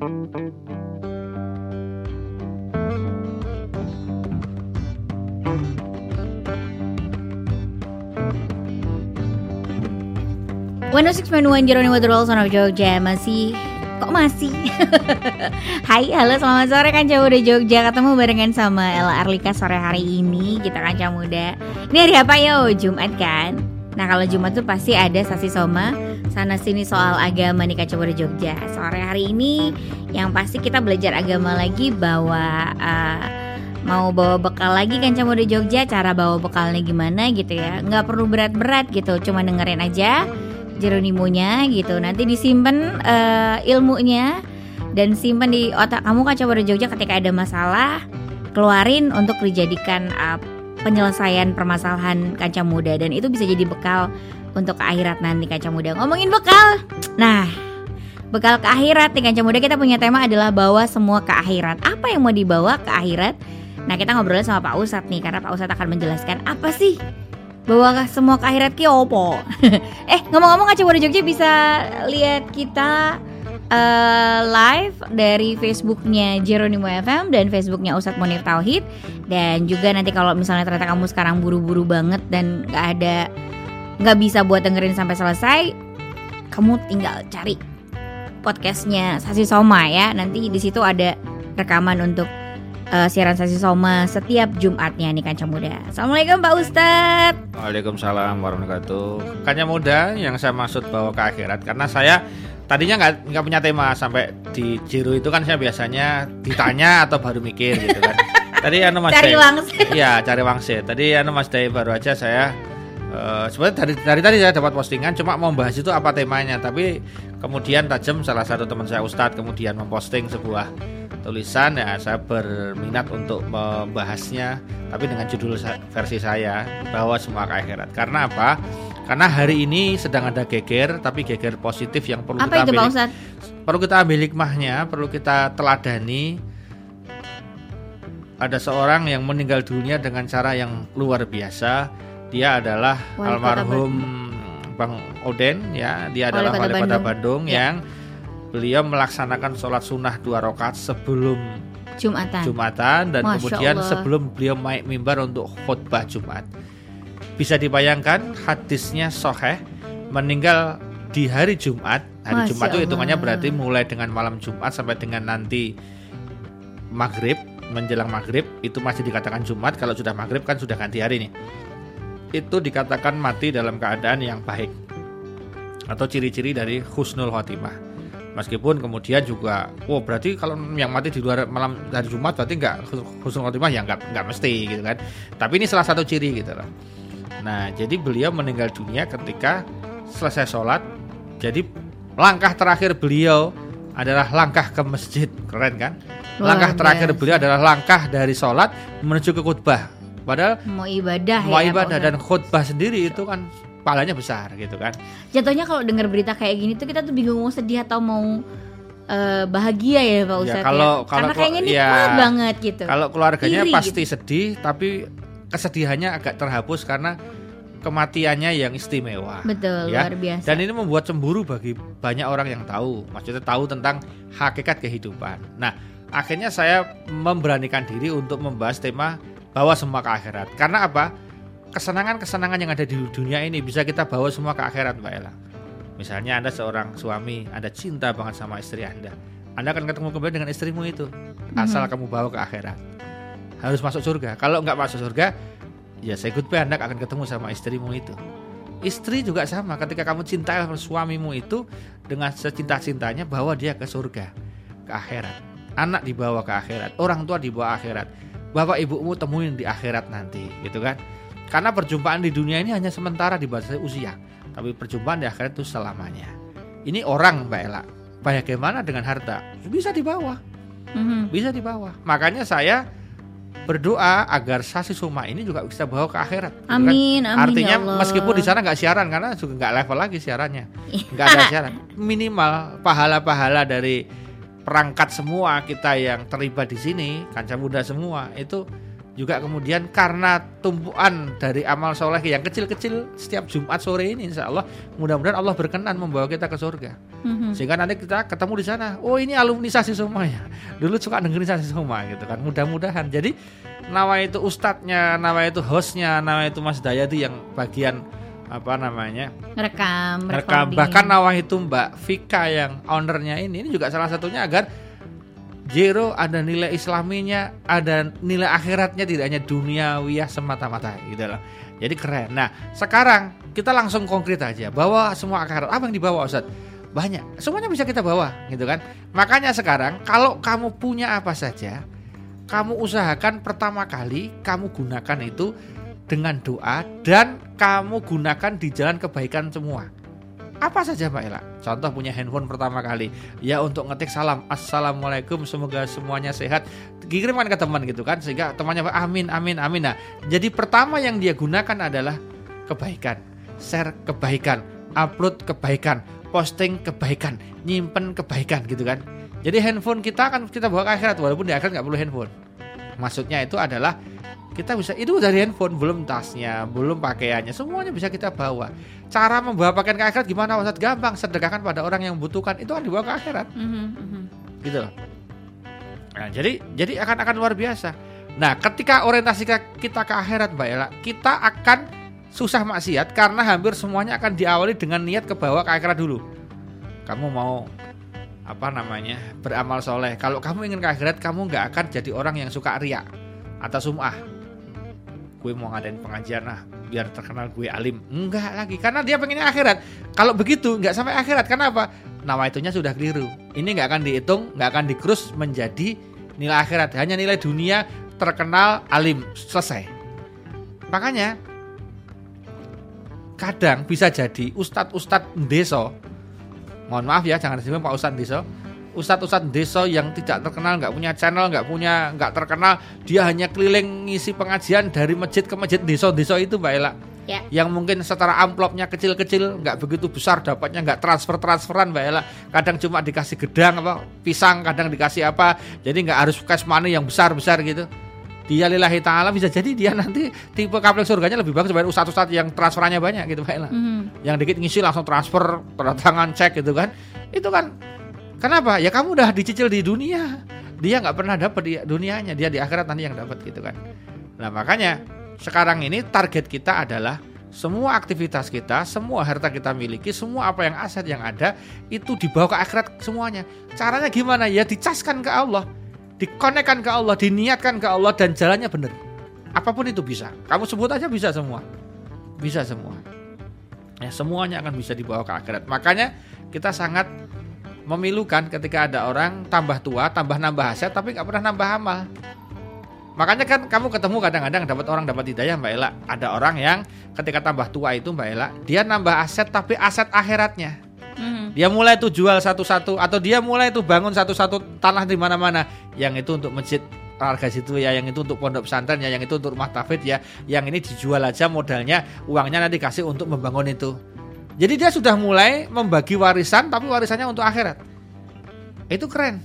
One oh six one Jeronimo the Rolls of Jogja. Masih kok masih? Hai halo selamat sore Kanca Muda Jogja. Ketemu barengan sama Ella Arlika sore hari ini Kita Kanca Muda. Ini hari apa yo? Jumat kan? Nah kalau Jumat tuh pasti ada sasi soma Sana sini soal agama nih Muda Jogja. Sore hari ini yang pasti kita belajar agama lagi Bawa uh, mau bawa bekal lagi kan Muda Jogja? Cara bawa bekalnya gimana gitu ya. Nggak perlu berat-berat gitu Cuma dengerin aja Jeronimonya gitu. Nanti disimpan uh, ilmunya dan simpan di otak kamu kaca pada Jogja ketika ada masalah keluarin untuk dijadikan uh, penyelesaian permasalahan kaca muda. Dan itu bisa jadi bekal untuk ke akhirat nanti kaca muda. Ngomongin bekal. Nah, bekal ke akhirat nih kaca muda kita punya tema adalah bawa semua ke akhirat. Apa yang mau dibawa ke akhirat? Nah, kita ngobrol sama Pak Ustadz nih karena Pak Ustadz akan menjelaskan apa sih bawa semua ke akhirat ki opo eh ngomong-ngomong Aceh Wadah Jogja bisa lihat kita uh, live dari Facebooknya Jeronimo FM dan Facebooknya Ustadz Monir Tauhid dan juga nanti kalau misalnya ternyata kamu sekarang buru-buru banget dan nggak ada nggak bisa buat dengerin sampai selesai kamu tinggal cari podcastnya Sasi Soma ya nanti di situ ada rekaman untuk uh, siaran sesi Soma setiap Jumatnya nih Kanca Muda. Assalamualaikum Pak Ustadz. Waalaikumsalam warahmatullahi wabarakatuh. Kanca Muda yang saya maksud bawa ke akhirat karena saya tadinya nggak nggak punya tema sampai di Jiru itu kan saya biasanya ditanya atau baru mikir gitu kan. Tadi anu Mas Cari wangsit. Iya, cari wangsit. Tadi anu Mas Day baru aja saya Uh, sebenarnya dari, dari tadi saya dapat postingan cuma mau bahas itu apa temanya. Tapi kemudian tajam salah satu teman saya Ustadz kemudian memposting sebuah tulisan. Ya saya berminat untuk membahasnya tapi dengan judul versi saya bahwa semua ke akhirat. Karena apa? Karena hari ini sedang ada geger tapi geger positif yang perlu apa kita itu, ambil perlu kita ambil hikmahnya perlu kita teladani. Ada seorang yang meninggal dunia dengan cara yang luar biasa dia adalah Wali almarhum Bang Oden ya dia adalah wali kota Bandung, Bandung ya. yang beliau melaksanakan sholat sunnah dua rakaat sebelum Jumatan. Jumatan dan Masya kemudian Allah. sebelum beliau naik mimbar untuk khutbah Jumat. Bisa dibayangkan hadisnya soheh meninggal di hari Jumat. Hari Masya Jumat itu hitungannya berarti mulai dengan malam Jumat sampai dengan nanti maghrib menjelang maghrib itu masih dikatakan Jumat. Kalau sudah maghrib kan sudah ganti hari nih. Itu dikatakan mati dalam keadaan yang baik. Atau ciri-ciri dari husnul khotimah. Meskipun kemudian juga oh berarti kalau yang mati di luar malam hari Jumat berarti nggak husnul khotimah ya nggak nggak mesti gitu kan. Tapi ini salah satu ciri gitu loh. Nah jadi beliau meninggal dunia ketika selesai sholat. Jadi langkah terakhir beliau adalah langkah ke masjid. Keren kan? Langkah terakhir beliau adalah langkah dari sholat menuju ke khutbah padahal mau ibadah mau ya, ibadah dan khutbah sendiri itu kan palanya besar gitu kan. Jatuhnya kalau dengar berita kayak gini tuh kita tuh bingung mau sedih atau mau uh, bahagia ya Pak ya, Ustadz ya. Kalau, ya. kalau Karena kayaknya nikmat ya, banget gitu. Kalau keluarganya Iri, pasti gitu. sedih tapi kesedihannya agak terhapus karena kematiannya yang istimewa. Betul, ya. luar biasa. Dan ini membuat cemburu bagi banyak orang yang tahu, maksudnya tahu tentang hakikat kehidupan. Nah, akhirnya saya memberanikan diri untuk membahas tema bawa semua ke akhirat. Karena apa? kesenangan-kesenangan yang ada di dunia ini bisa kita bawa semua ke akhirat Mbak Ella. Misalnya Anda seorang suami, Anda cinta banget sama istri Anda. Anda akan ketemu kembali dengan istrimu itu. Asal hmm. kamu bawa ke akhirat. Harus masuk surga. Kalau nggak masuk surga, ya saya goodbye Anda akan ketemu sama istrimu itu. Istri juga sama, ketika kamu cinta sama suamimu itu dengan secinta-cintanya bawa dia ke surga, ke akhirat. Anak dibawa ke akhirat, orang tua dibawa akhirat. Bapak ibumu temuin di akhirat nanti, gitu kan? Karena perjumpaan di dunia ini hanya sementara di batas usia, tapi perjumpaan di akhirat itu selamanya. Ini orang Mbak Ella, bagaimana dengan harta? Bisa dibawa, mm-hmm. bisa dibawa. Makanya saya berdoa agar sasi suma ini juga bisa bawa ke akhirat. Gitu kan? Amin, kan? amin. Artinya ya meskipun di sana nggak siaran karena juga nggak level lagi siarannya, nggak ada siaran. Minimal pahala-pahala dari perangkat semua kita yang terlibat di sini, kancah muda semua itu juga kemudian karena tumpuan dari amal soleh yang kecil-kecil setiap Jumat sore ini insya Allah mudah-mudahan Allah berkenan membawa kita ke surga. Mhm. sehingga nanti kita ketemu di sana oh ini alumni sasi semua ya. Dulu suka dengerin sasi semua gitu kan mudah-mudahan. Jadi nama itu ustadznya nama itu hostnya nama itu Mas Dayati yang bagian apa namanya? Rekam, rekam bahkan nawah itu Mbak Vika yang ownernya ini ini juga salah satunya agar Zero ada nilai islaminya ada nilai akhiratnya tidak hanya duniawiyah semata-mata gitu loh. Jadi keren. Nah sekarang kita langsung konkret aja. Bahwa semua akhirat. Apa yang dibawa Ustaz? Banyak. Semuanya bisa kita bawa gitu kan? Makanya sekarang kalau kamu punya apa saja kamu usahakan pertama kali kamu gunakan itu dengan doa dan kamu gunakan di jalan kebaikan semua. Apa saja Mbak Ella? Contoh punya handphone pertama kali. Ya untuk ngetik salam. Assalamualaikum semoga semuanya sehat. Kirimkan ke teman gitu kan sehingga temannya amin amin amin. Nah jadi pertama yang dia gunakan adalah kebaikan. Share kebaikan upload kebaikan posting kebaikan nyimpen kebaikan gitu kan. Jadi handphone kita akan kita bawa ke akhirat walaupun di akhirat nggak perlu handphone. Maksudnya itu adalah kita bisa itu dari handphone belum tasnya belum pakaiannya semuanya bisa kita bawa. Cara membawa pakaian ke akhirat gimana Ustaz gampang sedekahkan pada orang yang membutuhkan. Itu kan dibawa ke akhirat. Mhm, mhm. gitu loh. Nah, jadi jadi akan akan luar biasa. Nah ketika orientasi kita ke akhirat Mbak Ella kita akan susah maksiat karena hampir semuanya akan diawali dengan niat ke bawah ke akhirat dulu. Kamu mau apa namanya beramal soleh. Kalau kamu ingin ke akhirat kamu nggak akan jadi orang yang suka riak atau sum'ah gue mau ngadain pengajian lah biar terkenal gue alim. Enggak lagi karena dia pengennya akhirat. Kalau begitu nggak sampai akhirat. Karena apa? Nama itunya sudah keliru. Ini nggak akan dihitung nggak akan dikrus menjadi nilai akhirat. Hanya nilai dunia terkenal alim. Selesai. Makanya kadang bisa jadi ustadz-ustadz deso. Mohon maaf ya jangan disebut pak ustadz deso ustadz-ustadz desa yang tidak terkenal nggak punya channel nggak punya nggak terkenal dia hanya keliling ngisi pengajian dari masjid ke masjid desa-desa itu mbak Ella Ya. yang mungkin secara amplopnya kecil-kecil nggak begitu besar dapatnya nggak transfer-transferan mbak Ella kadang cuma dikasih gedang apa pisang kadang dikasih apa. Jadi nggak harus cash money yang besar-besar gitu. Dia lillahi ta'ala bisa jadi dia nanti tipe kapling surganya lebih bagus daripada ustadz-ustadz yang transferannya banyak gitu mbak Ella Mhm. yang dikit ngisi langsung transfer tanda tangan cek gitu kan. Itu kan kenapa ya kamu udah dicicil di dunia dia nggak pernah dapat di dunianya dia di akhirat nanti yang dapat gitu kan nah makanya sekarang ini target kita adalah semua aktivitas kita, semua harta kita miliki, semua apa yang aset yang ada itu dibawa ke akhirat semuanya. Caranya gimana? Ya dicaskan ke Allah, dikonekkan ke Allah, diniatkan ke Allah dan jalannya benar. Apa pun itu bisa. Kamu sebut aja bisa semua. Bisa semua. Ya, semuanya akan bisa dibawa ke akhirat. Makanya kita sangat memilukan ketika ada orang tambah tua, tambah nambah aset tapi nggak pernah nambah amal. Makanya kan kamu ketemu kadang-kadang dapat orang dapat hidayah Mbak Ella. Ada orang yang ketika tambah tua itu Mbak Ella, dia nambah aset tapi aset akhiratnya. Mhm. Dia mulai tuh jual satu-satu atau dia mulai tuh bangun satu-satu tanah di mana-mana. Yang itu untuk masjid harga situ ya, yang itu untuk pondok pesantren ya, yang itu untuk rumah tafid ya, yang ini dijual aja modalnya, uangnya nanti kasih untuk membangun itu. Jadi dia sudah mulai membagi warisan tapi warisannya untuk akhirat. Itu keren.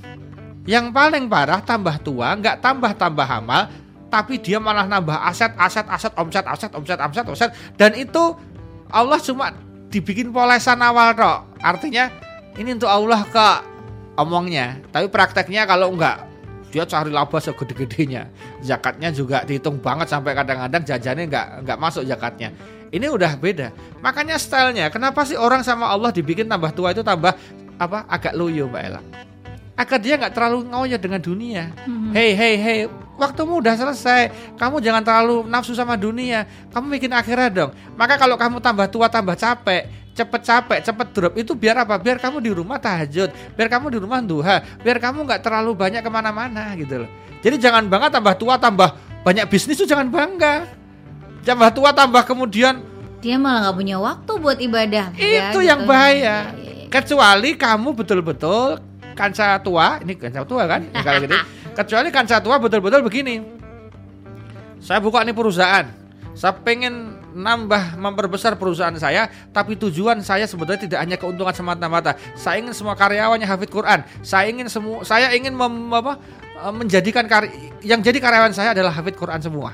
Yang paling parah tambah tua, nggak tambah-tambah amal, tapi dia malah nambah aset, aset, aset, omset, aset, omset, omset, omset, dan itu Allah cuma dibikin polesan awal tok. Artinya ini untuk Allah ke omongnya, tapi prakteknya kalau nggak dia cari laba segede-gedenya. Zakatnya juga dihitung banget sampai kadang-kadang jajannya nggak nggak masuk zakatnya. Ini udah beda. Makanya stylenya, kenapa sih orang sama Allah dibikin tambah tua itu tambah apa agak loyo Mbak Ella? Agar dia nggak terlalu ngoyo dengan dunia. Mhm. Hei hei hei, waktumu udah selesai. Kamu jangan terlalu nafsu sama dunia. Kamu bikin akhirat dong. Maka kalau kamu tambah tua tambah capek, cepet capek, cepet drop itu biar apa? Biar kamu di rumah tahajud, biar kamu di rumah duha, biar kamu nggak terlalu banyak ke mana-mana gitu loh. Jadi jangan bangga tambah tua tambah banyak bisnis tuh jangan bangga. Tambah tua tambah kemudian Dia malah nggak punya waktu buat ibadah. Ya, itu gitu. yang bahaya. Iya, iya, iya. Kecuali kamu betul-betul kanca tua, ini kanca tua kan? Ya, Kalau gitu. Kecuali kanca tua betul-betul begini. Saya buka ini perusahaan. Saya pengen nambah memperbesar perusahaan saya, tapi tujuan saya sebetulnya tidak hanya keuntungan semata-mata. Saya ingin semua karyawannya hafid Quran. Saya ingin semua saya ingin mem, apa, eh, menjadikan kar yang jadi karyawan saya adalah hafid Quran semua.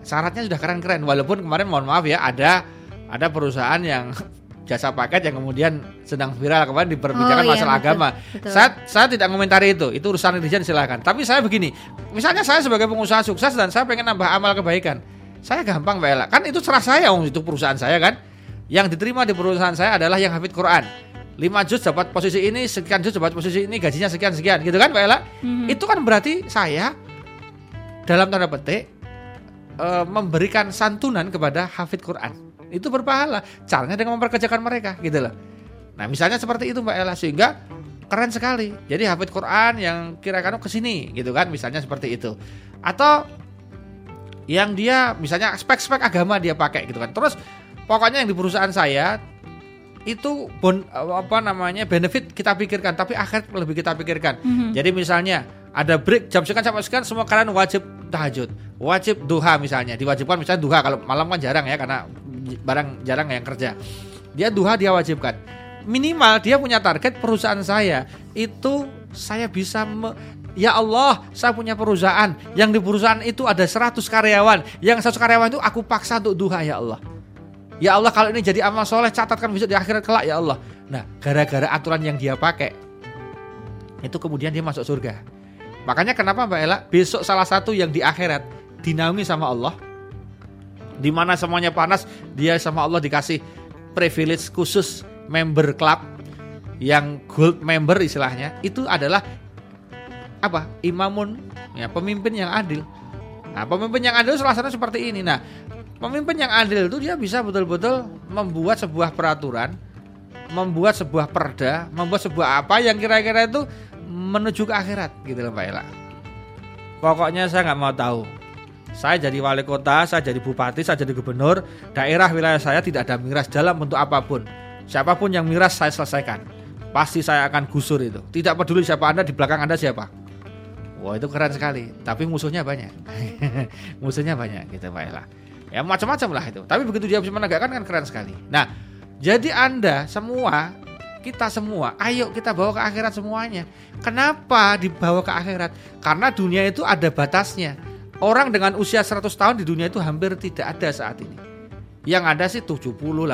Syaratnya sudah keren-keren walaupun kemarin mohon maaf ya ada ada perusahaan yang jasa paket yang kemudian sedang viral kemarin diperbicarakan Oh, iya, masalah betul, agama. betul. Saya saya tidak komentari itu, itu urusan netizen silahkan. Tapi saya begini, misalnya saya sebagai pengusaha sukses dan saya pengen nambah amal kebaikan, saya gampang Mbak Ella. Kan itu serah saya, om itu perusahaan saya kan. Yang diterima di perusahaan saya adalah yang hafid Quran. 5 juz dapat posisi ini, sekian juz dapat posisi ini, gajinya sekian sekian, gitu kan Mbak Ella? Mhm. Itu kan berarti saya dalam tanda petik eh, memberikan santunan kepada hafid Quran. Itu berpahala. Caranya dengan memperkerjakan mereka, gitu loh. Nah, misalnya seperti itu Mbak Ella sehingga keren sekali. Jadi hafid Quran yang kira-kira ke sini, gitu kan, misalnya seperti itu. Atau yang dia misalnya spek-spek agama dia pakai gitu kan. Terus pokoknya yang di perusahaan saya itu bon, apa namanya benefit kita pikirkan tapi akhirat lebih kita pikirkan. Mhm. Jadi misalnya ada break jam sekian sampai sekian semua kalian wajib tahajud, wajib duha misalnya, diwajibkan misalnya duha kalau malam kan jarang ya karena barang jarang yang kerja. Dia duha dia wajibkan. Minimal dia punya target perusahaan saya itu saya bisa me- Ya Allah, saya punya perusahaan. Yang di perusahaan itu ada 100 karyawan. Yang 100 karyawan itu aku paksa untuk duha ya Allah. Ya Allah kalau ini jadi amal soleh catatkan besok di akhirat kelak ya Allah. Nah gara-gara aturan yang dia pakai itu kemudian dia masuk surga. Makanya kenapa Mbak Ella besok salah satu yang di akhirat dinaungi sama Allah, di mana semuanya panas, dia sama Allah dikasih privilege khusus member club yang gold member istilahnya itu adalah apa imamun ya pemimpin yang adil. Nah pemimpin yang adil satu seperti ini. Nah pemimpin yang adil itu dia bisa betul-betul membuat sebuah peraturan, membuat sebuah perda, membuat sebuah apa yang kira-kira itu menuju ke akhirat gitu loh Mbak Ella. Pokoknya saya nggak mau tahu. Saya jadi wali kota, saya jadi bupati, saya jadi gubernur, daerah wilayah saya tidak ada miras dalam bentuk apa pun. Siapa pun yang miras saya selesaikan. Pasti saya akan gusur itu. Tidak peduli siapa Anda di belakang Anda siapa. Wah itu keren sekali. Tapi musuhnya banyak. musuhnya banyak gitu Mbak Ella. Ya macam-macam lah itu. Tapi begitu dia bisa menegakkan kan keren sekali. Nah, jadi Anda semua kita semua, ayo kita bawa ke akhirat semuanya. Kenapa dibawa ke akhirat? Karena dunia itu ada batasnya. Orang dengan usia 100 tahun di dunia itu hampir tidak ada saat ini. Yang ada sih 70, 80,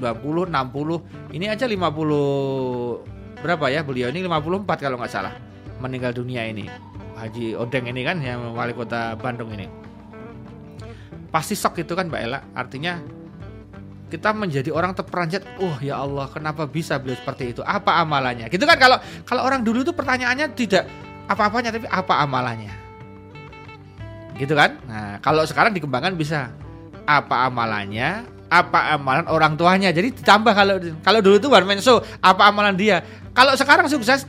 90, 60. Ini aja 50 berapa ya beliau ini 54 kalau nggak salah meninggal dunia ini. Haji Odeng ini kan yang wali kota Bandung ini. Pasti shock itu kan Mbak Ella. Artinya kita menjadi orang terperanjat. Oh ya Allah, kenapa bisa beliau seperti itu? Apa amalannya? Gitu kan kalau kalau orang dulu itu pertanyaannya tidak apa-apanya tapi apa amalannya? Gitu kan? Nah, kalau sekarang dikembangkan bisa apa amalannya? Apa amalan orang tuanya? Jadi ditambah kalau kalau dulu itu one man show, apa amalan dia? Kalau sekarang sukses,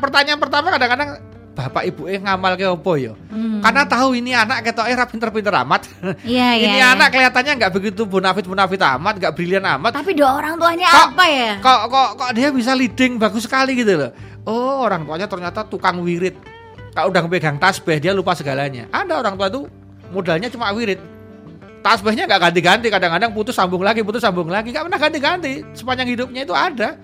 pertanyaan pertama kadang-kadang bapak ibu eh ngamal ke opo yo? Hmm. Karena tahu ini anak ketok eh pinter-pinter amat. Iya, iya. ini iya. anak kelihatannya nggak begitu bonafit bonafit amat, nggak brilian amat. Tapi doa orang tuanya Kok- apa ya? Kok kok kok dia bisa leading bagus sekali gitu loh. Oh, orang tuanya ternyata tukang wirid. Kalau udah pegang tasbih dia lupa segalanya. Ada orang tua tuh modalnya cuma wirid. Tasbihnya nggak ganti-ganti, kadang-kadang putus sambung lagi, putus sambung lagi, nggak pernah ganti-ganti. Sepanjang hidupnya itu ada.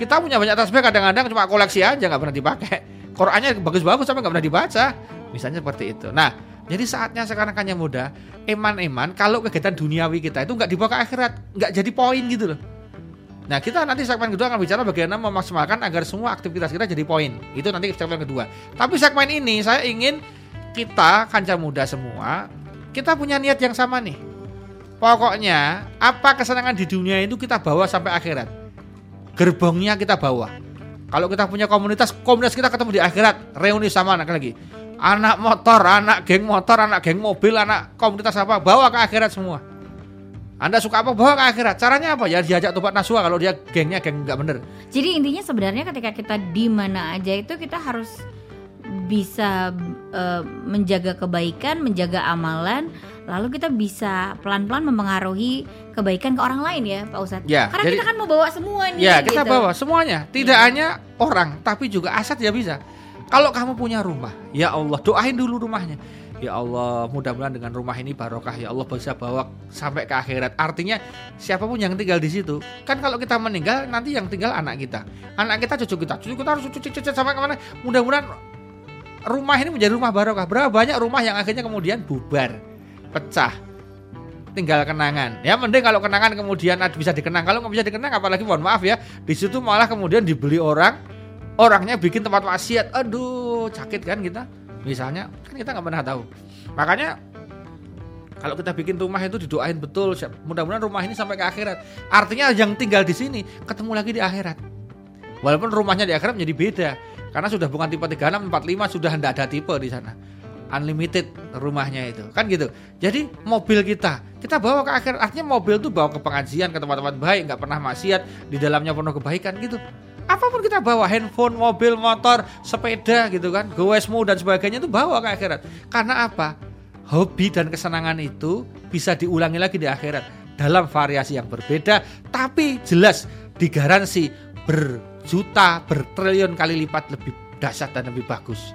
Kita punya banyak tasbih kadang-kadang cuma koleksi aja nggak pernah dipakai. Qurannya bagus-bagus tapi nggak pernah dibaca. Misalnya seperti itu. Nah, jadi saatnya sekarang kan yang muda, eman-eman kalau kegiatan duniawi kita itu nggak dibawa ke akhirat, nggak jadi poin gitu loh. Nah kita nanti segmen kedua akan bicara bagaimana memaksimalkan agar semua aktivitas kita jadi poin. Itu nanti segmen kedua. Tapi segmen ini saya ingin kita kanca muda semua kita punya niat yang sama nih. Pokoknya apa kesenangan di dunia itu kita bawa sampai akhirat. Gerbongnya kita bawa. Kalau kita punya komunitas, komunitas kita ketemu di akhirat, reuni sama anak lagi. Anak motor, anak geng motor, anak geng mobil, anak komunitas apa, bawa ke akhirat semua. Anda suka apa bawa ke akhirat. Caranya apa? Ya diajak tobat naswa kalau dia gengnya geng nggak bener. Jadi intinya sebenarnya ketika kita di mana aja itu kita harus bisa eh, menjaga kebaikan, menjaga amalan, lalu kita bisa pelan-pelan mempengaruhi kebaikan ke orang lain ya, Pak Ustadz. Ya, Karena jadi- kita kan mau bawa semua nih. Ya kita gitu. bawa semuanya. Tidak Iya. hanya orang, tapi juga aset ya bisa. Kalau kamu punya rumah, ya Allah doain dulu rumahnya. Ya Allah, mudah-mudahan dengan rumah ini barokah ya Allah bisa bawa sampai ke akhirat. Artinya siapa pun yang tinggal di situ, kan kalau kita meninggal nanti yang tinggal anak kita, anak kita cucu kita, cucu kita harus cucu cucu sampai ke mana? Mudah-mudahan rumah ini menjadi rumah barokah. Berapa banyak rumah yang akhirnya kemudian bubar, pecah, tinggal kenangan. Ya mending kalau kenangan kemudian bisa dikenang. Kalau nggak bisa dikenang, apalagi mohon maaf ya, di situ malah kemudian dibeli orang, orangnya bikin tempat wasiat. Aduh, sakit kan kita. Misalnya, kan kita nggak pernah tahu. Makanya kalau kita bikin rumah itu didoain betul, mudah-mudahan rumah ini sampai ke akhirat. Artinya yang tinggal di sini ketemu lagi di akhirat. Walaupun rumahnya di akhirat menjadi beda, karena sudah bukan tipe 36, 45 sudah tidak ada tipe di sana. Unlimited rumahnya itu. Kan gitu. Jadi mobil kita kita bawa ke akhir artinya mobil tuh bawa ke pengajian ke tempat-tempat baik nggak pernah maksiat di dalamnya penuh kebaikan gitu apa pun kita bawa handphone mobil motor sepeda gitu kan goesmu dan sebagainya itu bawa ke akhirat karena apa hobi dan kesenangan itu bisa diulangi lagi di akhirat dalam variasi yang berbeda tapi jelas digaransi berjuta bertriliun kali lipat lebih dahsyat dan lebih bagus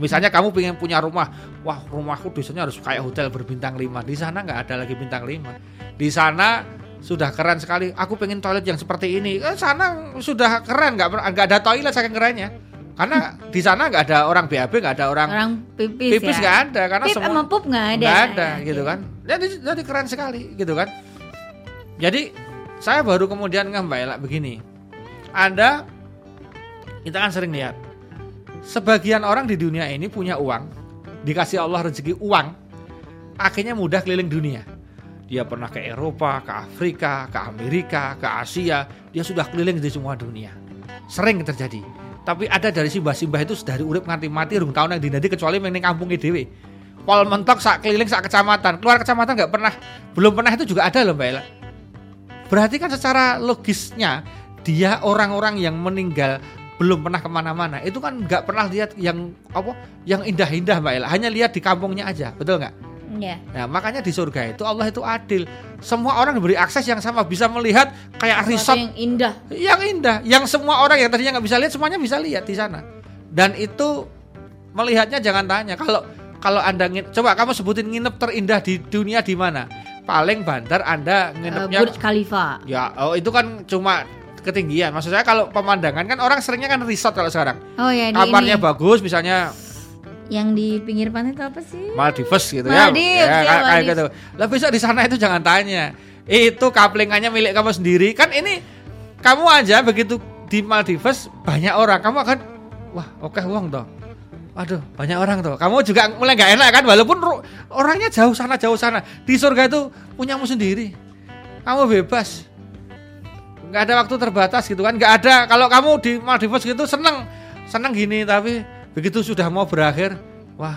Misalnya kamu pengen punya rumah, wah rumahku biasanya harus kayak hotel berbintang 5. Di sana nggak ada lagi bintang 5. Di sana sudah keren sekali. Aku pengen toilet yang seperti ini. Eh, sana sudah keren, nggak nggak ada toilet saking kerennya. Karena di sana nggak ada orang BAB, nggak ada orang, orang pipis, pipis ya? nggak ada karena Pip semua pup nggak ada. nggak ada Ya, gitu kan. Jadi jadi keren sekali gitu kan. Jadi saya baru kemudian ngambil begini. Anda kita kan sering lihat sebagian orang di dunia ini punya uang, dikasih Allah rezeki uang, akhirnya mudah keliling dunia. Dia pernah ke Eropa, ke Afrika, ke Amerika, ke Asia, dia sudah keliling di semua dunia. Sering terjadi. Tapi ada dari simbah-simbah itu dari urip nganti mati rung tahun yang dinadi kecuali meneng kampung dewe. Pol mentok sak keliling sak kecamatan, keluar kecamatan nggak pernah, belum pernah itu juga ada loh Mbak Ella. Berarti kan secara logisnya dia orang-orang yang meninggal belum pernah ke mana-mana itu kan nggak pernah lihat yang apa yang indah-indah mbak Ella hanya lihat di kampungnya aja betul nggak Iya. nah makanya di surga itu Allah itu adil semua orang diberi akses yang sama bisa melihat kayak Sesuatu resort yang indah. yang indah yang semua orang yang tadinya nggak bisa lihat semuanya bisa lihat di sana dan itu melihatnya jangan tanya kalau kalau anda coba kamu sebutin nginep terindah di dunia di mana paling bandar anda nginepnya Burj Khalifa. Ya, oh itu kan cuma ketinggian. Maksud saya kalau pemandangan kan orang seringnya kan resort kalau sekarang. Oh ya di Kamarnya ini. bagus misalnya Yang di pinggir pantai itu apa sih? Maldives gitu Maldives, ya. ya, kayak- kayak gitu. Lah besok di sana itu jangan tanya. Itu kaplingannya milik kamu sendiri. Kan ini kamu aja begitu di Maldives banyak orang, kamu akan wah, oke uang toh. Aduh, banyak orang tuh. Kamu juga mulai nggak enak kan walaupun orangnya jauh sana jauh sana. Di surga itu punyamu sendiri. Kamu bebas. nggak ada waktu terbatas gitu kan nggak ada kalau kamu di Maldives gitu seneng seneng gini tapi begitu sudah mau berakhir wah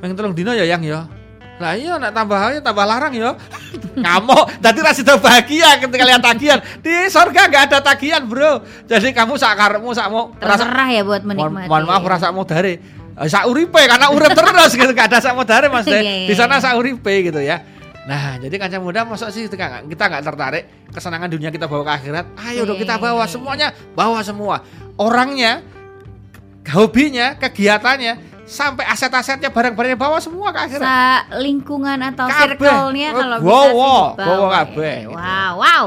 pengen tolong dino ya yang ya? Lah iya nak tambah aja tambah larang ya? Ngamuk tadi rasa bahagia ketika lihat tagihan. Di surga nggak ada tagihan bro. Jadi kamu sakarmu sakmu Terserah ya buat mohon, menikmati. mohon maaf rasa dari sak uripe karena urip terus gitu. Gak ada dari mas Iya, deh iya, di sana iya. sak uripe gitu ya. Nah jadi kancah muda masuk sih kita kita nggak tertarik. Kesenangan dunia kita bawa ke akhirat. Ayo dong kita Iya, bawa iya, iya. semuanya. bawa semua. Orangnya hobinya kegiatannya sampai aset-asetnya barang-barangnya bawa semua ke akhirat Sa lingkungan atau circle-nya Oh, kalau wow, bisa wow, dibawa wow, kabeh. Wow, wow.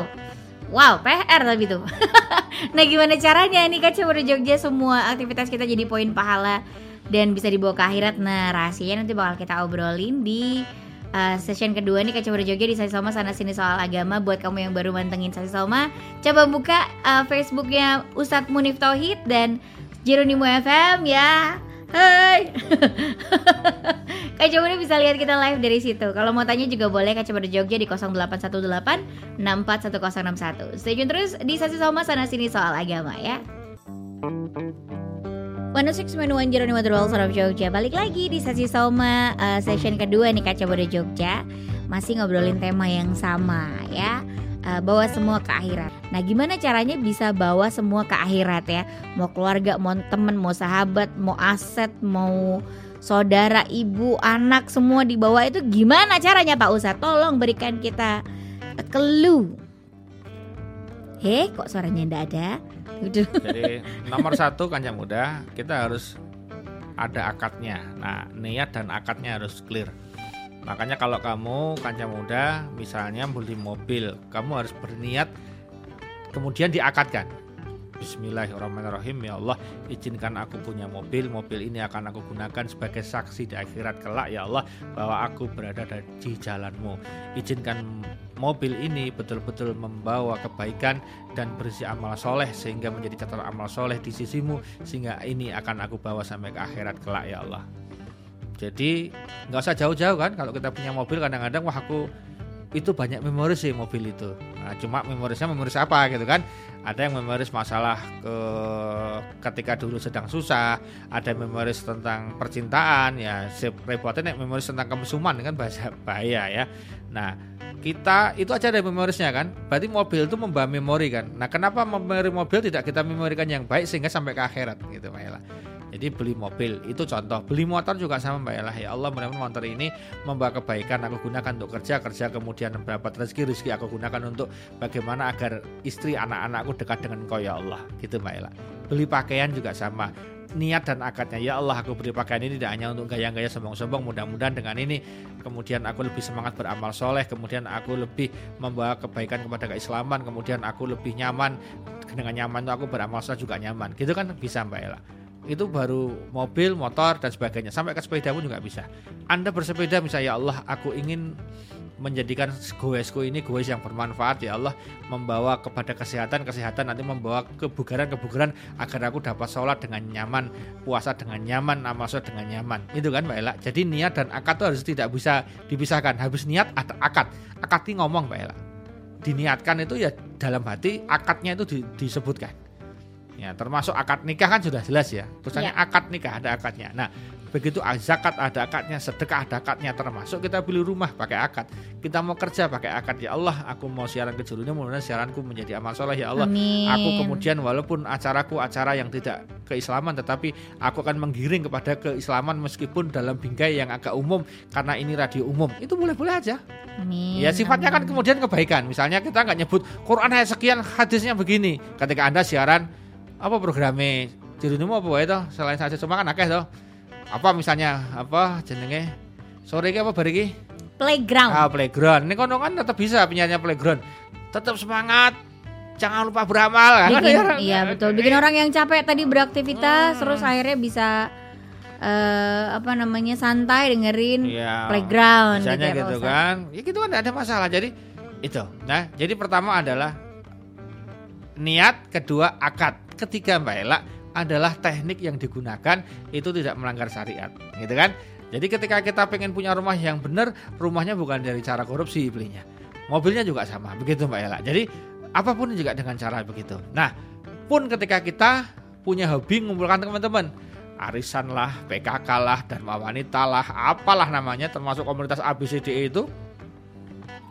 Wow, PR tapi tuh. nah, gimana caranya nih Kaca Muda Jogja semua aktivitas kita jadi poin pahala dan bisa dibawa ke akhirat. Nah, rahasianya nanti bakal kita obrolin di uh, session kedua nih Muda Jogja di Sasi Soma sana sini soal agama buat kamu yang baru mantengin Sasi Soma. Coba buka uh, Facebooknya Ustadz Munif Tauhid dan Jeronimo FM ya. Hai. Kaca Muda bisa lihat kita live dari situ. Kalau mau tanya juga boleh Kaca Muda Jogja di 0818 641061. Stay tune terus di Sasi Soma sana sini soal agama ya. 106.1 Jeronimo The Rolls of Jogja Balik lagi di Sasi Soma eh, Session kedua nih Kaca Muda Jogja Masih ngobrolin tema yang sama ya Eh, Bawa semua ke akhirat Nah gimana caranya bisa bawa semua ke akhirat ya Mau keluarga, mau temen, mau sahabat, mau aset, mau saudara, ibu, anak semua dibawa itu gimana caranya Pak Ustadz? Tolong berikan kita eh, clue. Heh, kok suaranya ndak ada? Jadi nomor satu kancah muda kita harus ada akadnya. Nah niat dan akadnya harus clear. Makanya kalau kamu kancah muda misalnya beli mobil, kamu harus berniat kemudian diakadkan. Bismillahirrahmanirrahim ya Allah izinkan aku punya mobil, mobil ini akan aku gunakan sebagai saksi di akhirat kelak ya Allah bahwa aku berada di jalanmu. Izinkan mobil ini betul-betul membawa kebaikan dan berisi amal soleh sehingga menjadi catatan amal soleh di sisimu sehingga ini akan aku bawa sampai ke akhirat kelak ya Allah. Jadi nggak usah jauh-jauh kan kalau kita punya mobil kadang-kadang wah aku itu banyak memori sih mobil itu. Nah, cuma memorisnya memoris apa gitu kan? Ada yang memoris masalah ke ketika dulu sedang susah, ada yang memoris tentang percintaan ya, repotnya memoris tentang kemesuman kan bahasa bahaya ya. Nah, kita itu aja ada memorisnya kan. Berarti mobil itu membawa memori kan. Nah, kenapa memori mobil tidak kita memorikan yang baik sehingga sampai ke akhirat gitu Ella. Jadi beli mobil. Itu contoh, beli motor juga sama Mbak Ella. Ya Allah mudah-mudahan motor ini membawa kebaikan aku gunakan untuk kerja, kerja kemudian mendapat rezeki, rezeki aku gunakan untuk bagaimana agar istri anak-anakku dekat dengan Kau ya Allah. Gitu Mbak Ella. Beli pakaian juga sama. Niat dan akadnya. Ya Allah aku beri pakaian ini tidak hanya untuk gaya-gaya sombong-sombong. Mudah-mudahan dengan ini kemudian aku lebih semangat beramal soleh. Kemudian aku lebih membawa kebaikan kepada keislaman. Kemudian aku lebih nyaman. Dengan nyaman itu aku beramal soleh juga nyaman. Gitu kan? Bisa Mbak Ella itu baru mobil, motor dan sebagainya. Sampai ke sepeda pun juga bisa. Anda bersepeda misalnya ya Allah, aku ingin menjadikan goesku ini goes yang bermanfaat. Ya Allah membawa kepada kesehatan kesehatan nanti membawa kebugaran kebugaran agar aku dapat sholat dengan nyaman puasa dengan nyaman amal sholat dengan nyaman. Itu kan Mbak Ella jadi niat dan akad itu harus tidak bisa dipisahkan. Habis niat ada akad. Akad ini ngomong Mbak Ella diniatkan itu ya dalam hati akadnya itu disebutkan Ya, termasuk akad nikah kan sudah jelas ya. Tulisannya ya. akad nikah ada akadnya. Nah, begitu zakat ada akadnya, sedekah ada akadnya, termasuk kita beli rumah pakai akad. Kita mau kerja pakai akad ya Allah, aku mau siaran ke julunya mudah-mudahan siaranku menjadi amal soleh ya Allah. Amin. Aku kemudian walaupun acaraku acara yang tidak keislaman tetapi aku akan menggiring kepada keislaman meskipun dalam bingkai yang agak umum karena ini radio umum. Itu boleh-boleh aja. Amin. Ya sifatnya kan kemudian kebaikan. Misalnya kita nggak nyebut Quran ayat sekian hadisnya begini. Ketika Anda siaran apa programnya? Mau apa itu selain saja cuma kan akeh toh. Apa misalnya? Apa jenenge? Sore ini apa bariki playground. Ah playground. Ini kono kan tetap bisa penyanyi playground. Tetap semangat. Jangan lupa beramal. Kan bikin, kan iya betul. Bikin orang yang capek tadi beraktivitas hmm. terus akhirnya bisa uh, apa namanya santai dengerin ya, playground misalnya gitu, ya, gitu kan. Ya gitu kan ada masalah. Jadi itu. Nah jadi pertama adalah niat kedua akad ketiga Mbak Ella adalah teknik yang digunakan itu tidak melanggar syariat, gitu kan? Jadi ketika kita pengen punya rumah yang benar, rumahnya bukan dari cara korupsi belinya. Mobilnya juga sama, begitu Mbak Ella. Jadi apa pun juga dengan cara begitu. Nah, pun ketika kita punya hobi mengumpulkan teman-teman, arisan lah, PKK lah, dan wanita lah, apalah namanya, termasuk komunitas ABCDE itu,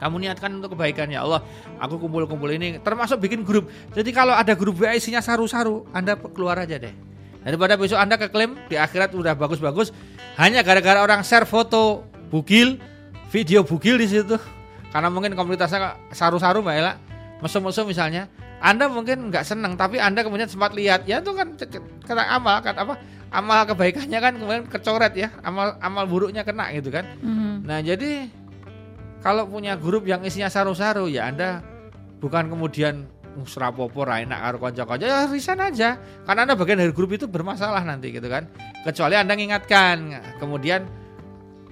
kamu niatkan untuk kebaikan ya Allah. Aku kumpul-kumpul ini termasuk bikin grup. Jadi kalau ada grup WA isinya saru-saru, Anda keluar aja deh. Daripada besok Anda keklaim di akhirat udah bagus-bagus hanya gara-gara orang share foto bugil, video bugil di situ. Karena mungkin komunitasnya saru-saru Mbak Ella. Mesum-mesum misalnya. Anda mungkin nggak senang tapi Anda kemudian sempat lihat ya itu kan kena amal kan apa amal kebaikannya kan kemudian kecoret ya amal amal buruknya kena gitu kan. Mm -hmm. Nah jadi kalau punya grup yang isinya saru-saru ya Anda bukan kemudian serapopo enak karo kanca-kanca ya resign aja. Karena Anda bagian dari grup itu bermasalah nanti gitu kan. Kecuali Anda mengingatkan. Kemudian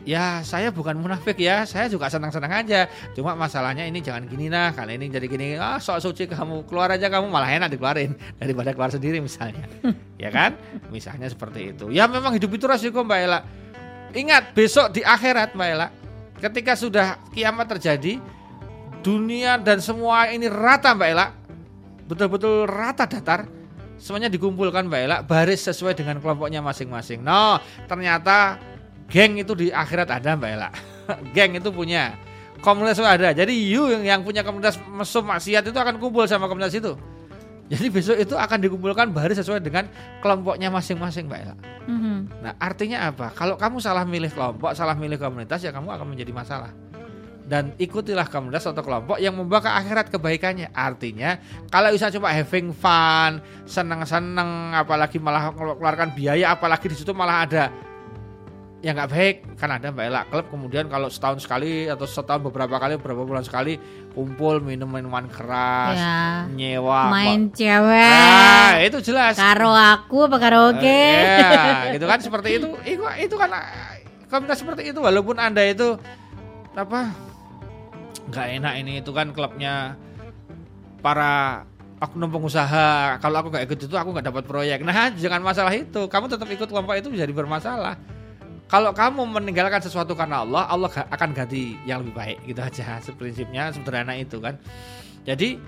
ya saya bukan munafik ya, saya juga senang-senang aja. Cuma masalahnya ini jangan gini nah, karena ini jadi gini, ah sok suci kamu keluar aja kamu malah enak dikeluarin daripada keluar sendiri misalnya. ya kan? Misalnya seperti itu. Ya memang hidup itu resiko Mbak Ella. Ingat besok di akhirat Mbak Ella Ketika sudah kiamat terjadi, dunia dan semua ini rata Mbak Ela. Betul-betul rata datar. Semuanya dikumpulkan Mbak Ela, baris sesuai dengan kelompoknya masing-masing. No, ternyata geng itu di akhirat ada Mbak Ela. geng itu punya. Komunitas ada. Jadi you yang punya komunitas mesum maksiat itu akan kumpul sama komunitas itu. Jadi besok itu akan dikumpulkan baris sesuai dengan kelompoknya masing-masing, Mbak Ella. Mm-hmm. Nah, artinya apa? Kalau kamu salah milih kelompok, salah milih komunitas, ya kamu akan menjadi masalah. Dan ikutilah komunitas atau kelompok yang membawa ke akhirat kebaikannya. Artinya, kalau bisa cuma having fun, seneng-seneng, apalagi malah mengeluarkan biaya, apalagi di situ malah ada yang nggak baik kan ada mbak Ella klub kemudian kalau setahun sekali atau setahun beberapa kali beberapa bulan sekali kumpul minum minuman keras Ya. nyewa Main Mbak. cewek. ah itu jelas Karo aku apa karaoke? Eh, Iya, gitu kan seperti itu. Itu, itu kan komunitas seperti itu walaupun Anda itu apa nggak enak ini itu kan klubnya para oknum pengusaha. Kalau aku nggak ikut itu aku nggak dapat proyek. Nah, jangan masalah itu. Kamu tetap ikut kelompok itu jadi bermasalah. Kalau kamu meninggalkan sesuatu karena Allah, Allah akan ganti yang lebih baik gitu aja. Prinsipnya sederhana itu kan. Jadi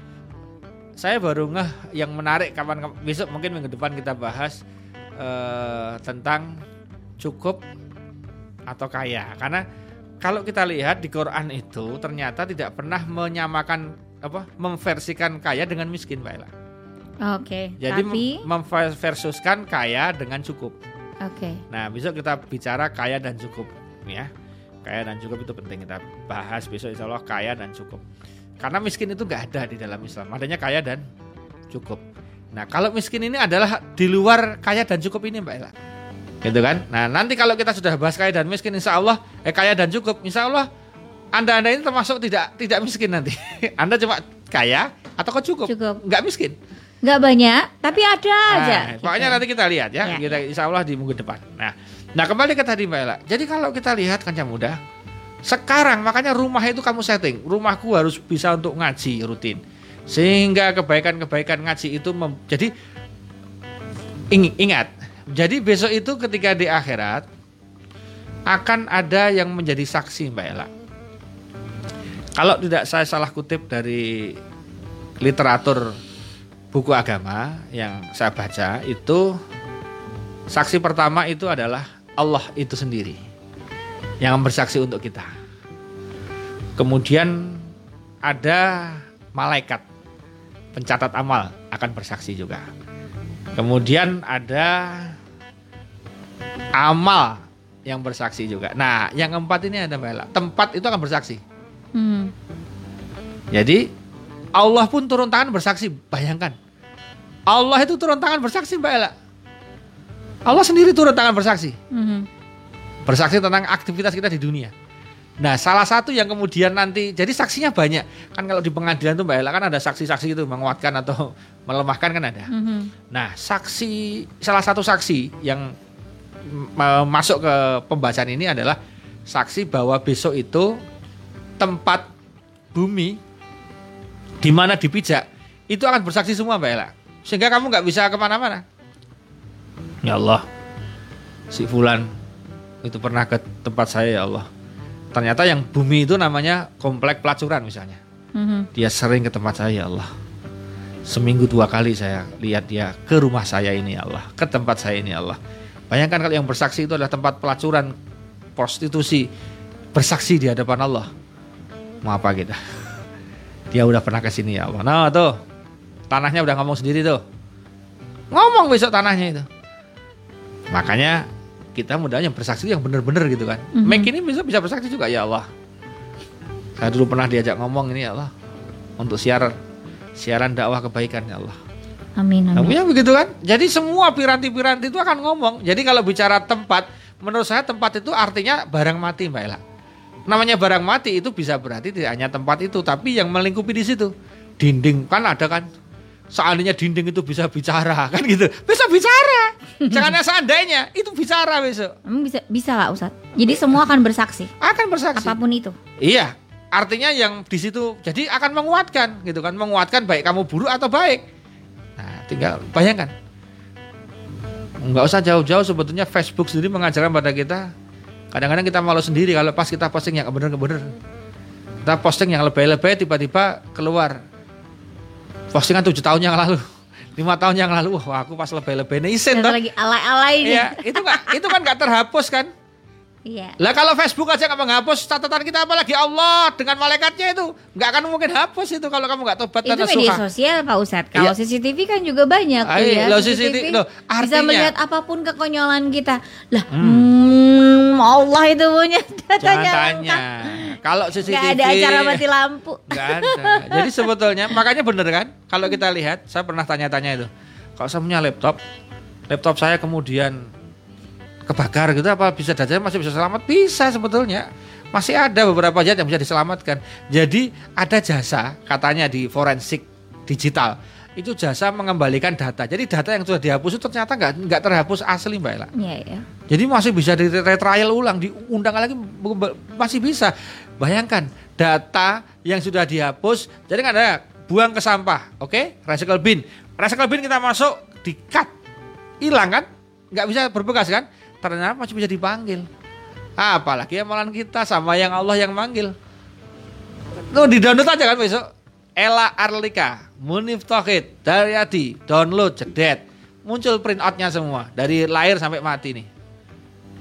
saya baru ngeh yang menarik kapan besok mungkin minggu depan kita bahas eh, tentang cukup atau kaya karena kalau kita lihat di Quran itu ternyata tidak pernah menyamakan apa memversikan kaya dengan miskin Ella. Oke. Jadi Tapi mem- memversuskan kaya dengan cukup. Oke. Nah, besok kita bicara kaya dan cukup ya. Kaya dan cukup itu penting kita bahas besok insya Allah kaya dan cukup. Karena miskin itu nggak ada di dalam Islam. Adanya kaya dan cukup. Nah, kalau miskin ini adalah di luar kaya dan cukup ini Mbak Ella. Gitu kan? Nah, nanti kalau kita sudah bahas kaya dan miskin insya Allah eh kaya dan cukup, insya Allah anda-anda ini termasuk tidak tidak miskin nanti. anda cuma kaya atau kok cukup? Cukup. Nggak miskin. Nggak banyak, tapi ada aja. Nah, pokoknya gitu. nanti kita lihat ya, Ya, kita insya Allah di minggu depan. Nah, nah kembali ke tadi Mbak Ella. Jadi kalau kita lihat kancah muda, sekarang makanya rumah itu kamu setting, rumahku harus bisa untuk ngaji rutin, sehingga kebaikan-kebaikan ngaji itu mem- jadi ing- ingat, jadi besok itu ketika di akhirat akan ada yang menjadi saksi Mbak Ella. Kalau tidak saya salah kutip dari literatur buku agama yang saya baca itu saksi pertama itu adalah Allah itu sendiri yang bersaksi untuk kita. Kemudian ada malaikat pencatat amal akan bersaksi juga. Kemudian ada amal yang bersaksi juga. Nah, yang keempat ini ada Mbak Ella. Tempat itu akan bersaksi. Hmm. Jadi Allah pun turun tangan bersaksi. Bayangkan. Allah itu turun tangan bersaksi Mbak Ella. Allah sendiri turun tangan bersaksi. Mhm. Bersaksi tentang aktivitas kita di dunia. Nah salah satu yang kemudian nanti, jadi saksinya banyak. Kan kalau di pengadilan tuh Mbak Ella kan ada saksi-saksi itu menguatkan atau melemahkan kan ada. Mhm. Nah saksi, salah satu saksi yang masuk ke pembahasan ini adalah saksi bahwa besok itu tempat bumi di mana dipijak itu akan bersaksi semua Mbak Ella. Sehingga kamu nggak bisa ke mana-mana. Ya Allah, si Fulan itu pernah ke tempat saya ya Allah. Ternyata yang bumi itu namanya komplek pelacuran misalnya. Mhm. Dia sering ke tempat saya ya Allah. Seminggu dua kali saya lihat dia ke rumah saya ini ya Allah, ke tempat saya ini ya Allah. Bayangkan kalau yang bersaksi itu adalah tempat pelacuran, prostitusi, bersaksi di hadapan Allah. Mau apa kita? Dia udah pernah ke sini ya Allah. Nah tuh, tanahnya udah ngomong sendiri tuh. Ngomong besok tanahnya itu. Makanya kita mudahnya bersaksi yang benar-benar gitu kan. Mhm. Make ini bisa bisa bersaksi juga ya Allah. Saya dulu pernah diajak ngomong ini ya Allah untuk siaran siaran dakwah kebaikan ya Allah. Amin amin. Namanya begitu kan? Jadi semua piranti-piranti itu akan ngomong. Jadi kalau bicara tempat, menurut saya tempat itu artinya barang mati Mbak Ella. Namanya barang mati itu bisa berarti tidak hanya tempat itu, tapi yang melingkupi di situ. Dinding kan ada kan? Seandainya dinding itu bisa bicara kan gitu. Bisa bicara. Jangan seandainya itu bicara besok. Emang bisa bisa nggak Ustaz? Jadi semua akan bersaksi Akan bersaksi. apa pun itu. Iya, artinya yang di situ jadi akan menguatkan gitu kan, menguatkan baik kamu buruk atau baik. Nah, tinggal bayangkan. Nggak usah jauh-jauh sebetulnya Facebook sendiri mengajarkan pada kita. Kadang-kadang kita malu sendiri kalau pas kita posting yang bener-bener. Kita posting yang lebay-lebay tiba-tiba keluar postingan tujuh tahun yang lalu, lima tahun yang lalu. Wah, aku pas lebay-lebay nih toh. lagi alay-alay nih. Iya, itu nggak itu kan nggak terhapus kan? Iya. Lah kalau Facebook aja nggak menghapus catatan kita apalagi Allah dengan malaikatnya itu nggak akan mungkin hapus itu kalau kamu nggak tobat Itu media sosial Pak Ustadz. Kalau Iya. CCTV kan juga banyak Ayo, ya. loh, CCTV, loh, bisa artinya- melihat apa pun kekonyolan kita. Lah, hmm, Allah itu punya datanya. tanya. Kalau CCTV Gak ada acara mati lampu. Nggak ada. Jadi sebetulnya makanya bener kan kalau kita lihat saya pernah tanya-tanya itu. Kalau saya punya laptop, laptop saya kemudian kebakar gitu apa bisa dajjal masih bisa selamat? Bisa sebetulnya. Masih ada beberapa zat yang bisa diselamatkan. Jadi ada jasa katanya di forensik digital itu jasa mengembalikan data. Jadi data yang sudah dihapus itu ternyata nggak nggak terhapus asli mbak Ella. Iya, iya. jadi masih bisa di retrial ulang diundang lagi masih bisa. Bayangkan data yang sudah dihapus jadi nggak ada buang ke sampah oke? Okay? recycle bin. Recycle bin kita masuk di cut hilang kan? Nggak bisa berbekas kan ternyata masih bisa dipanggil. Apalagi amalan kita sama yang Allah yang manggil. Tuh di download aja kan besok. Ella Arlika Munif Tauhid Daryadi download jedet. Muncul print outnya semua dari lahir sampai mati nih.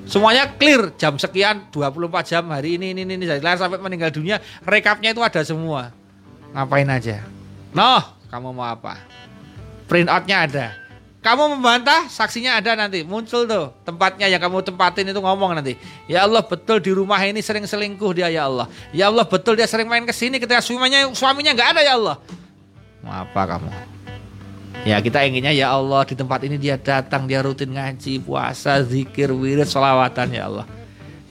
Semuanya clear jam sekian 24 jam hari ini ini ini dari lahir sampai meninggal dunia rekapnya itu ada semua. Ngapain aja? Noh kamu mau apa? Print outnya ada kamu membantah, saksinya ada nanti. Muncul tuh tempatnya yang kamu tempatin itu ngomong nanti. Ya Allah betul di rumah ini sering selingkuh dia ya Allah. Ya Allah betul dia sering main ke sini ketika suaminya suaminya nggak ada ya Allah. Apa kamu? Ya kita inginnya ya Allah di tempat ini dia datang, dia rutin ngaji, puasa, zikir, wirid, sholawatan ya Allah.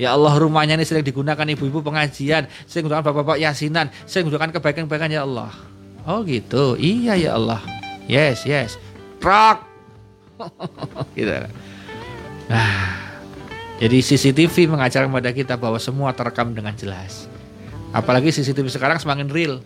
Ya Allah rumahnya ini sering digunakan ibu-ibu pengajian, sering digunakan bapak-bapak yasinan, sering digunakan kebaikan-kebaikan ya Allah. Oh gitu, iya ya Allah. Yes, yes. Rock gitu. Nah, jadi CCTV mengajarkan kepada kita bahwa semua terekam dengan jelas. Apalagi CCTV sekarang semakin real,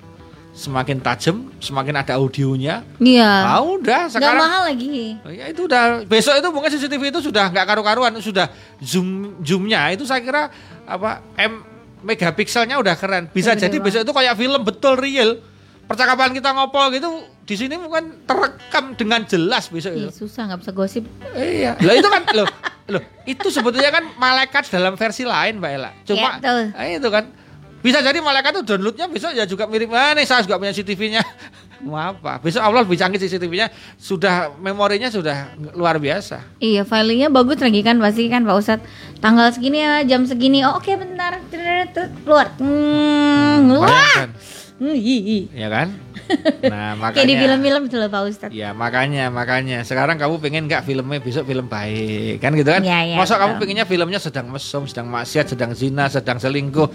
semakin tajam, semakin ada audionya. Iya. Ah udah sekarang. Gak mahal lagi. Oh, ya itu udah besok itu mungkin CCTV itu sudah nggak karu-karuan, sudah zoom zoomnya itu saya kira apa m megapikselnya udah keren. Bisa Ya, jadi besok itu kayak film betul real. Percakapan kita ngopo gitu di sini mungkin terekam dengan jelas besok Ih, itu. susah nggak bisa gosip. Iya. Loh itu kan loh, loh itu sebetulnya kan malaikat dalam versi lain Mbak Ella. Cuma Ya, itu kan bisa jadi malaikat itu downloadnya besok ya juga mirip ah, nih saya juga punya CCTV-nya. Mau apa? Besok Allah lebih canggih CCTV-nya sudah memorinya sudah luar biasa. Iya, filenya bagus lagi kan pasti kan Pak Ustadz. Tanggal segini ya, jam segini. Oh, oke bentar. Terus keluar. Hmm, wah. Bayangkan, Hmm, hi, hi. ya kan? Nah, makanya Kayak di film-film itu loh Pak Ustadz. Ya makanya makanya sekarang kamu pengen nggak filmnya besok film baik kan gitu kan? Ya, ya, Masa kamu pengennya filmnya sedang mesum, sedang maksiat, sedang zina, sedang selingkuh.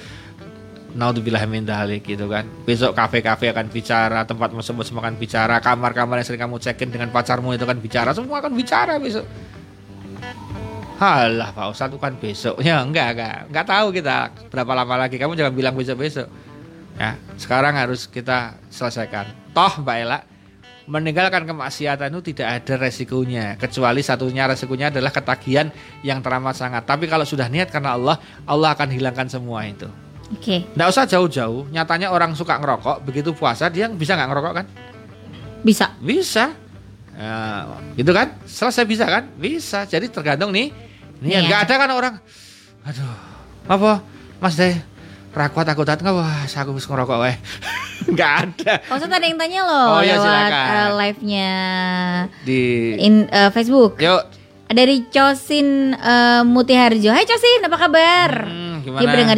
Naudzubillah min dalik gitu kan. Besok kafe-kafe akan bicara, tempat mesum-mesum akan bicara, kamar-kamar yang sering kamu cekin dengan pacarmu itu kan bicara, semua akan bicara besok. Halah Pak Ustadz itu kan besoknya enggak enggak enggak tahu kita berapa lama lagi kamu jangan bilang besok-besok ya sekarang harus kita selesaikan. Toh Mbak Ella meninggalkan kemaksiatan itu tidak ada resikonya kecuali satunya resikonya adalah ketagihan yang teramat sangat. Tapi kalau sudah niat karena Allah Allah akan hilangkan semua itu. Oke, Nggak usah jauh-jauh nyatanya orang suka ngerokok begitu puasa dia bisa nggak ngerokok kan? Bisa. bisa. Ya, gitu kan? Selesai bisa kan? Bisa. Jadi tergantung nih nih nggak ada kan orang aduh apa mas deh rakwat aku datang wah aku bisa ngerokok weh nggak ada Pak Ustadz ada yang tanya loh Oh, iya, lewat silakan. eh, live-nya di in eh, Facebook. yuk Dari Cosin eh, Mutiharjo. Hai Cosin, apa kabar? hmm, gimana Dia pendengar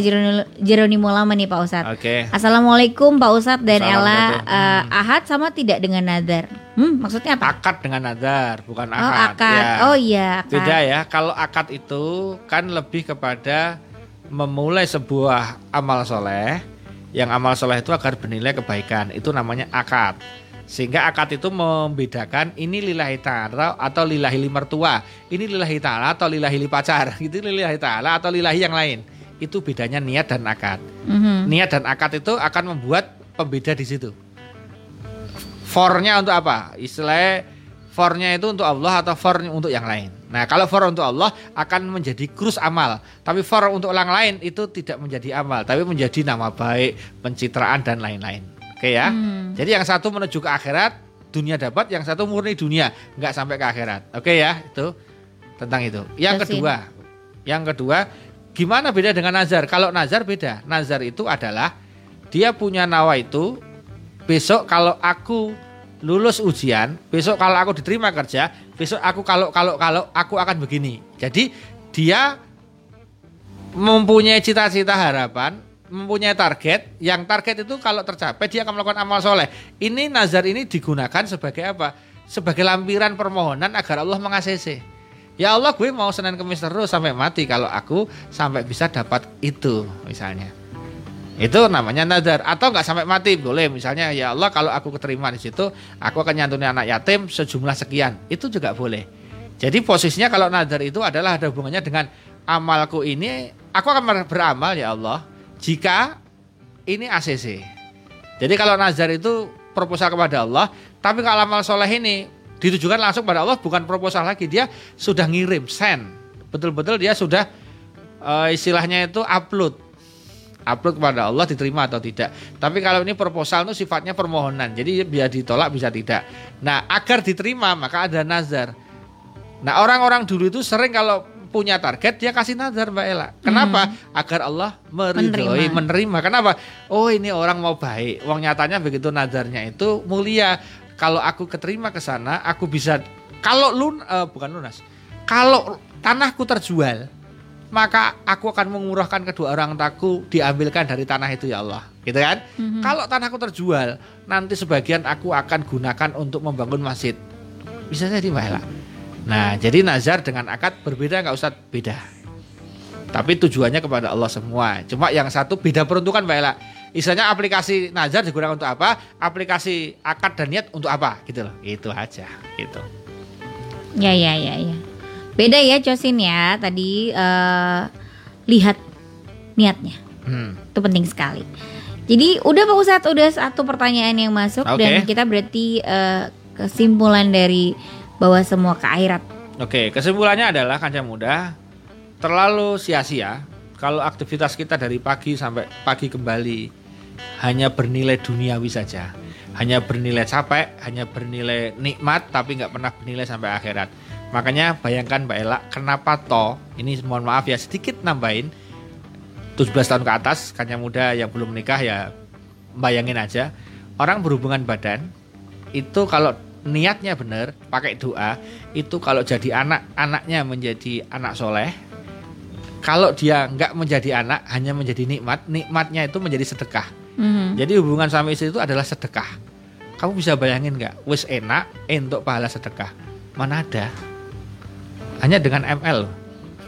Jeronimo, lama nih Pak Ustadz. oke Assalamualaikum Pak Ustadz dan Salam Ella Dato. eh, Ahad sama tidak dengan Nadar? Hmm, maksudnya apa? akad dengan nadar bukan oh akad akad. Ya. Oh iya akad. beda ya kalau akad itu kan lebih kepada memulai sebuah amal soleh yang amal soleh itu agar bernilai kebaikan itu namanya akad. Sehingga akad itu membedakan ini lillahi ta'ala atau lillahi li mertua ini lillahi ta'ala atau lillahi li pacar itu lillahi ta'ala atau lillahi yang lain. Itu bedanya niat dan akad. Mhm. niat dan akad itu akan membuat pembeda di situ. Fornya untuk apa? Istilahnya fornya itu untuk Allah atau for untuk yang lain? Nah kalau for untuk Allah akan menjadi krus amal. Tapi for untuk orang lain itu tidak menjadi amal tapi menjadi nama baik pencitraan dan lain-lain. Oke ya? Hmm. jadi yang satu menuju ke akhirat dunia dapat yang satu murni dunia nggak sampai ke akhirat. Oke ya? Itu tentang itu. Yang Yasin. kedua yang kedua gimana beda dengan nazar? Kalau nazar beda. Nazar itu adalah dia punya nawa itu besok kalau aku lulus ujian besok kalau aku diterima kerja besok aku kalau kalau kalau aku akan begini. Jadi dia mempunyai cita-cita harapan mempunyai target yang target itu kalau tercapai dia akan melakukan amal soleh. Ini nazar ini digunakan sebagai apa? Sebagai lampiran permohonan agar Allah mengasihi. Ya Allah gue mau Senin Kemis terus sampai mati kalau aku sampai bisa dapat itu misalnya. Itu namanya nazar atau nggak sampai mati boleh misalnya ya Allah kalau aku keterima di situ aku akan nyantuni anak yatim sejumlah sekian. Itu juga boleh. Jadi posisinya kalau nazar itu adalah ada hubungannya dengan amalku ini aku akan beramal ya Allah jika ini ACC. Jadi kalau nazar itu proposal kepada Allah, tapi kalau amal soleh ini ditujukan langsung pada Allah bukan proposal lagi, dia sudah ngirim, send. Betul-betul dia sudah uh, istilahnya itu upload upload kepada Allah diterima atau tidak. Tapi kalau ini proposal itu sifatnya permohonan. Jadi biar ditolak bisa tidak. Nah, agar diterima maka ada nazar. Nah, orang-orang dulu itu sering kalau punya target dia kasih nazar Mbak Ella. Kenapa? Hmm. Agar Allah meridhoi, menerima. menerima. Kenapa? Oh, ini orang mau baik. Wong nyatanya begitu nazarnya itu mulia. Kalau aku keterima ke sana, aku bisa kalau lun uh, bukan lunas. Kalau tanahku terjual, maka aku akan mengurahkan kedua orang taku diambilkan dari tanah itu ya Allah gitu kan mm-hmm. kalau tanahku terjual nanti sebagian aku akan gunakan untuk membangun masjid bisa jadi mbak nah jadi nazar dengan akad berbeda nggak usah beda tapi tujuannya kepada Allah semua cuma yang satu beda peruntukan mbak Ella Istilahnya aplikasi nazar digunakan untuk apa? Aplikasi akad dan niat untuk apa? Gitu loh. Itu aja. Gitu. Ya ya ya ya. Beda ya Cosin ya tadi uh, lihat niatnya. Hmm. Itu penting sekali. Jadi udah Pak Ustadz udah satu pertanyaan yang masuk okay. dan kita berarti uh, kesimpulan dari bahwa semua ke akhirat. Oke, okay, kesimpulannya adalah kanca muda terlalu sia-sia kalau aktivitas kita dari pagi sampai pagi kembali hanya bernilai duniawi saja, hanya bernilai capek, hanya bernilai nikmat tapi nggak pernah bernilai sampai akhirat. Makanya bayangkan Mbak Ella, kenapa toh, ini mohon maaf ya sedikit nambahin, 17 tahun ke atas, kanya muda yang belum menikah ya bayangin aja, orang berhubungan badan, itu kalau niatnya benar, pakai doa, itu kalau jadi anak, anaknya menjadi anak soleh, kalau dia nggak menjadi anak, hanya menjadi nikmat, nikmatnya itu menjadi sedekah. Mm-hmm. Jadi hubungan suami istri itu adalah sedekah. Kamu bisa bayangin nggak, wis enak, untuk pahala sedekah, mana ada? Hanya dengan ML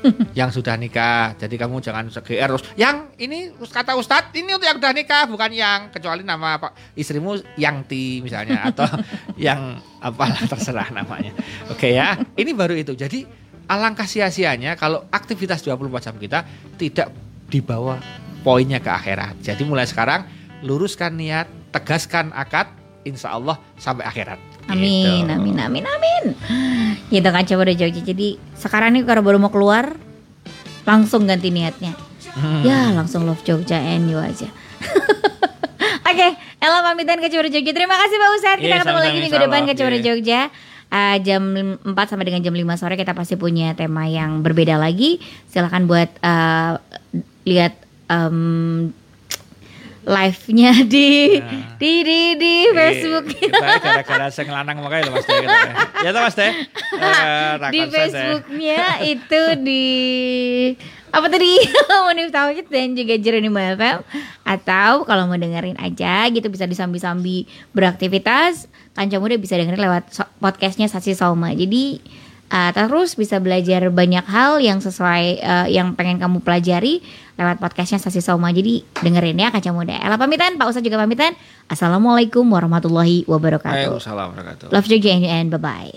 yang sudah nikah. Jadi kamu jangan GR terus. Yang ini kata Ustadz ini untuk yang sudah nikah bukan yang kecuali nama pak istrimu yang ti misalnya atau yang apalah terserah namanya. Oke ya. Ini baru itu. Jadi alangkah sia-sianya kalau aktivitas 24 jam kita tidak dibawa poinnya ke akhirat. Jadi mulai sekarang luruskan niat, tegaskan akad, insya Allah sampai akhirat. Amin, gitu. amin, amin, amin. Gitu kan coba udah jauh. Jadi sekarang nih kalau baru mau keluar langsung ganti niatnya. Hmm. Ya langsung love Jogja and you aja. Oke, okay, Ella pamitan ke Jogja. Terima kasih Pak Ustadz. Kita yeah, ketemu lagi minggu depan ke yeah. Jogja. Uh, jam 4 sampai dengan jam 5 sore kita pasti punya tema yang berbeda lagi. Silahkan buat uh, lihat um, live-nya di, nah. di di di Facebook. Kita gara-gara saya ngelanang makanya loh Mas Teh. Ya. ya toh Mas Teh. Uh, di Facebooknya itu di apa tadi Munif Tauhid dan juga Jeronimo FM atau kalau mau dengerin aja gitu bisa disambi-sambi beraktivitas kanca muda bisa dengerin lewat podcastnya Sasi Soma jadi uh, terus bisa belajar banyak hal yang sesuai uh, yang pengen kamu pelajari lewat podcastnya Sasi Soma. Jadi dengerin ya kaca muda. Ella pamitan, Pak Ustadz juga pamitan. Assalamualaikum warahmatullahi wabarakatuh. Waalaikumsalam warahmatullahi wabarakatuh. Love you and bye bye.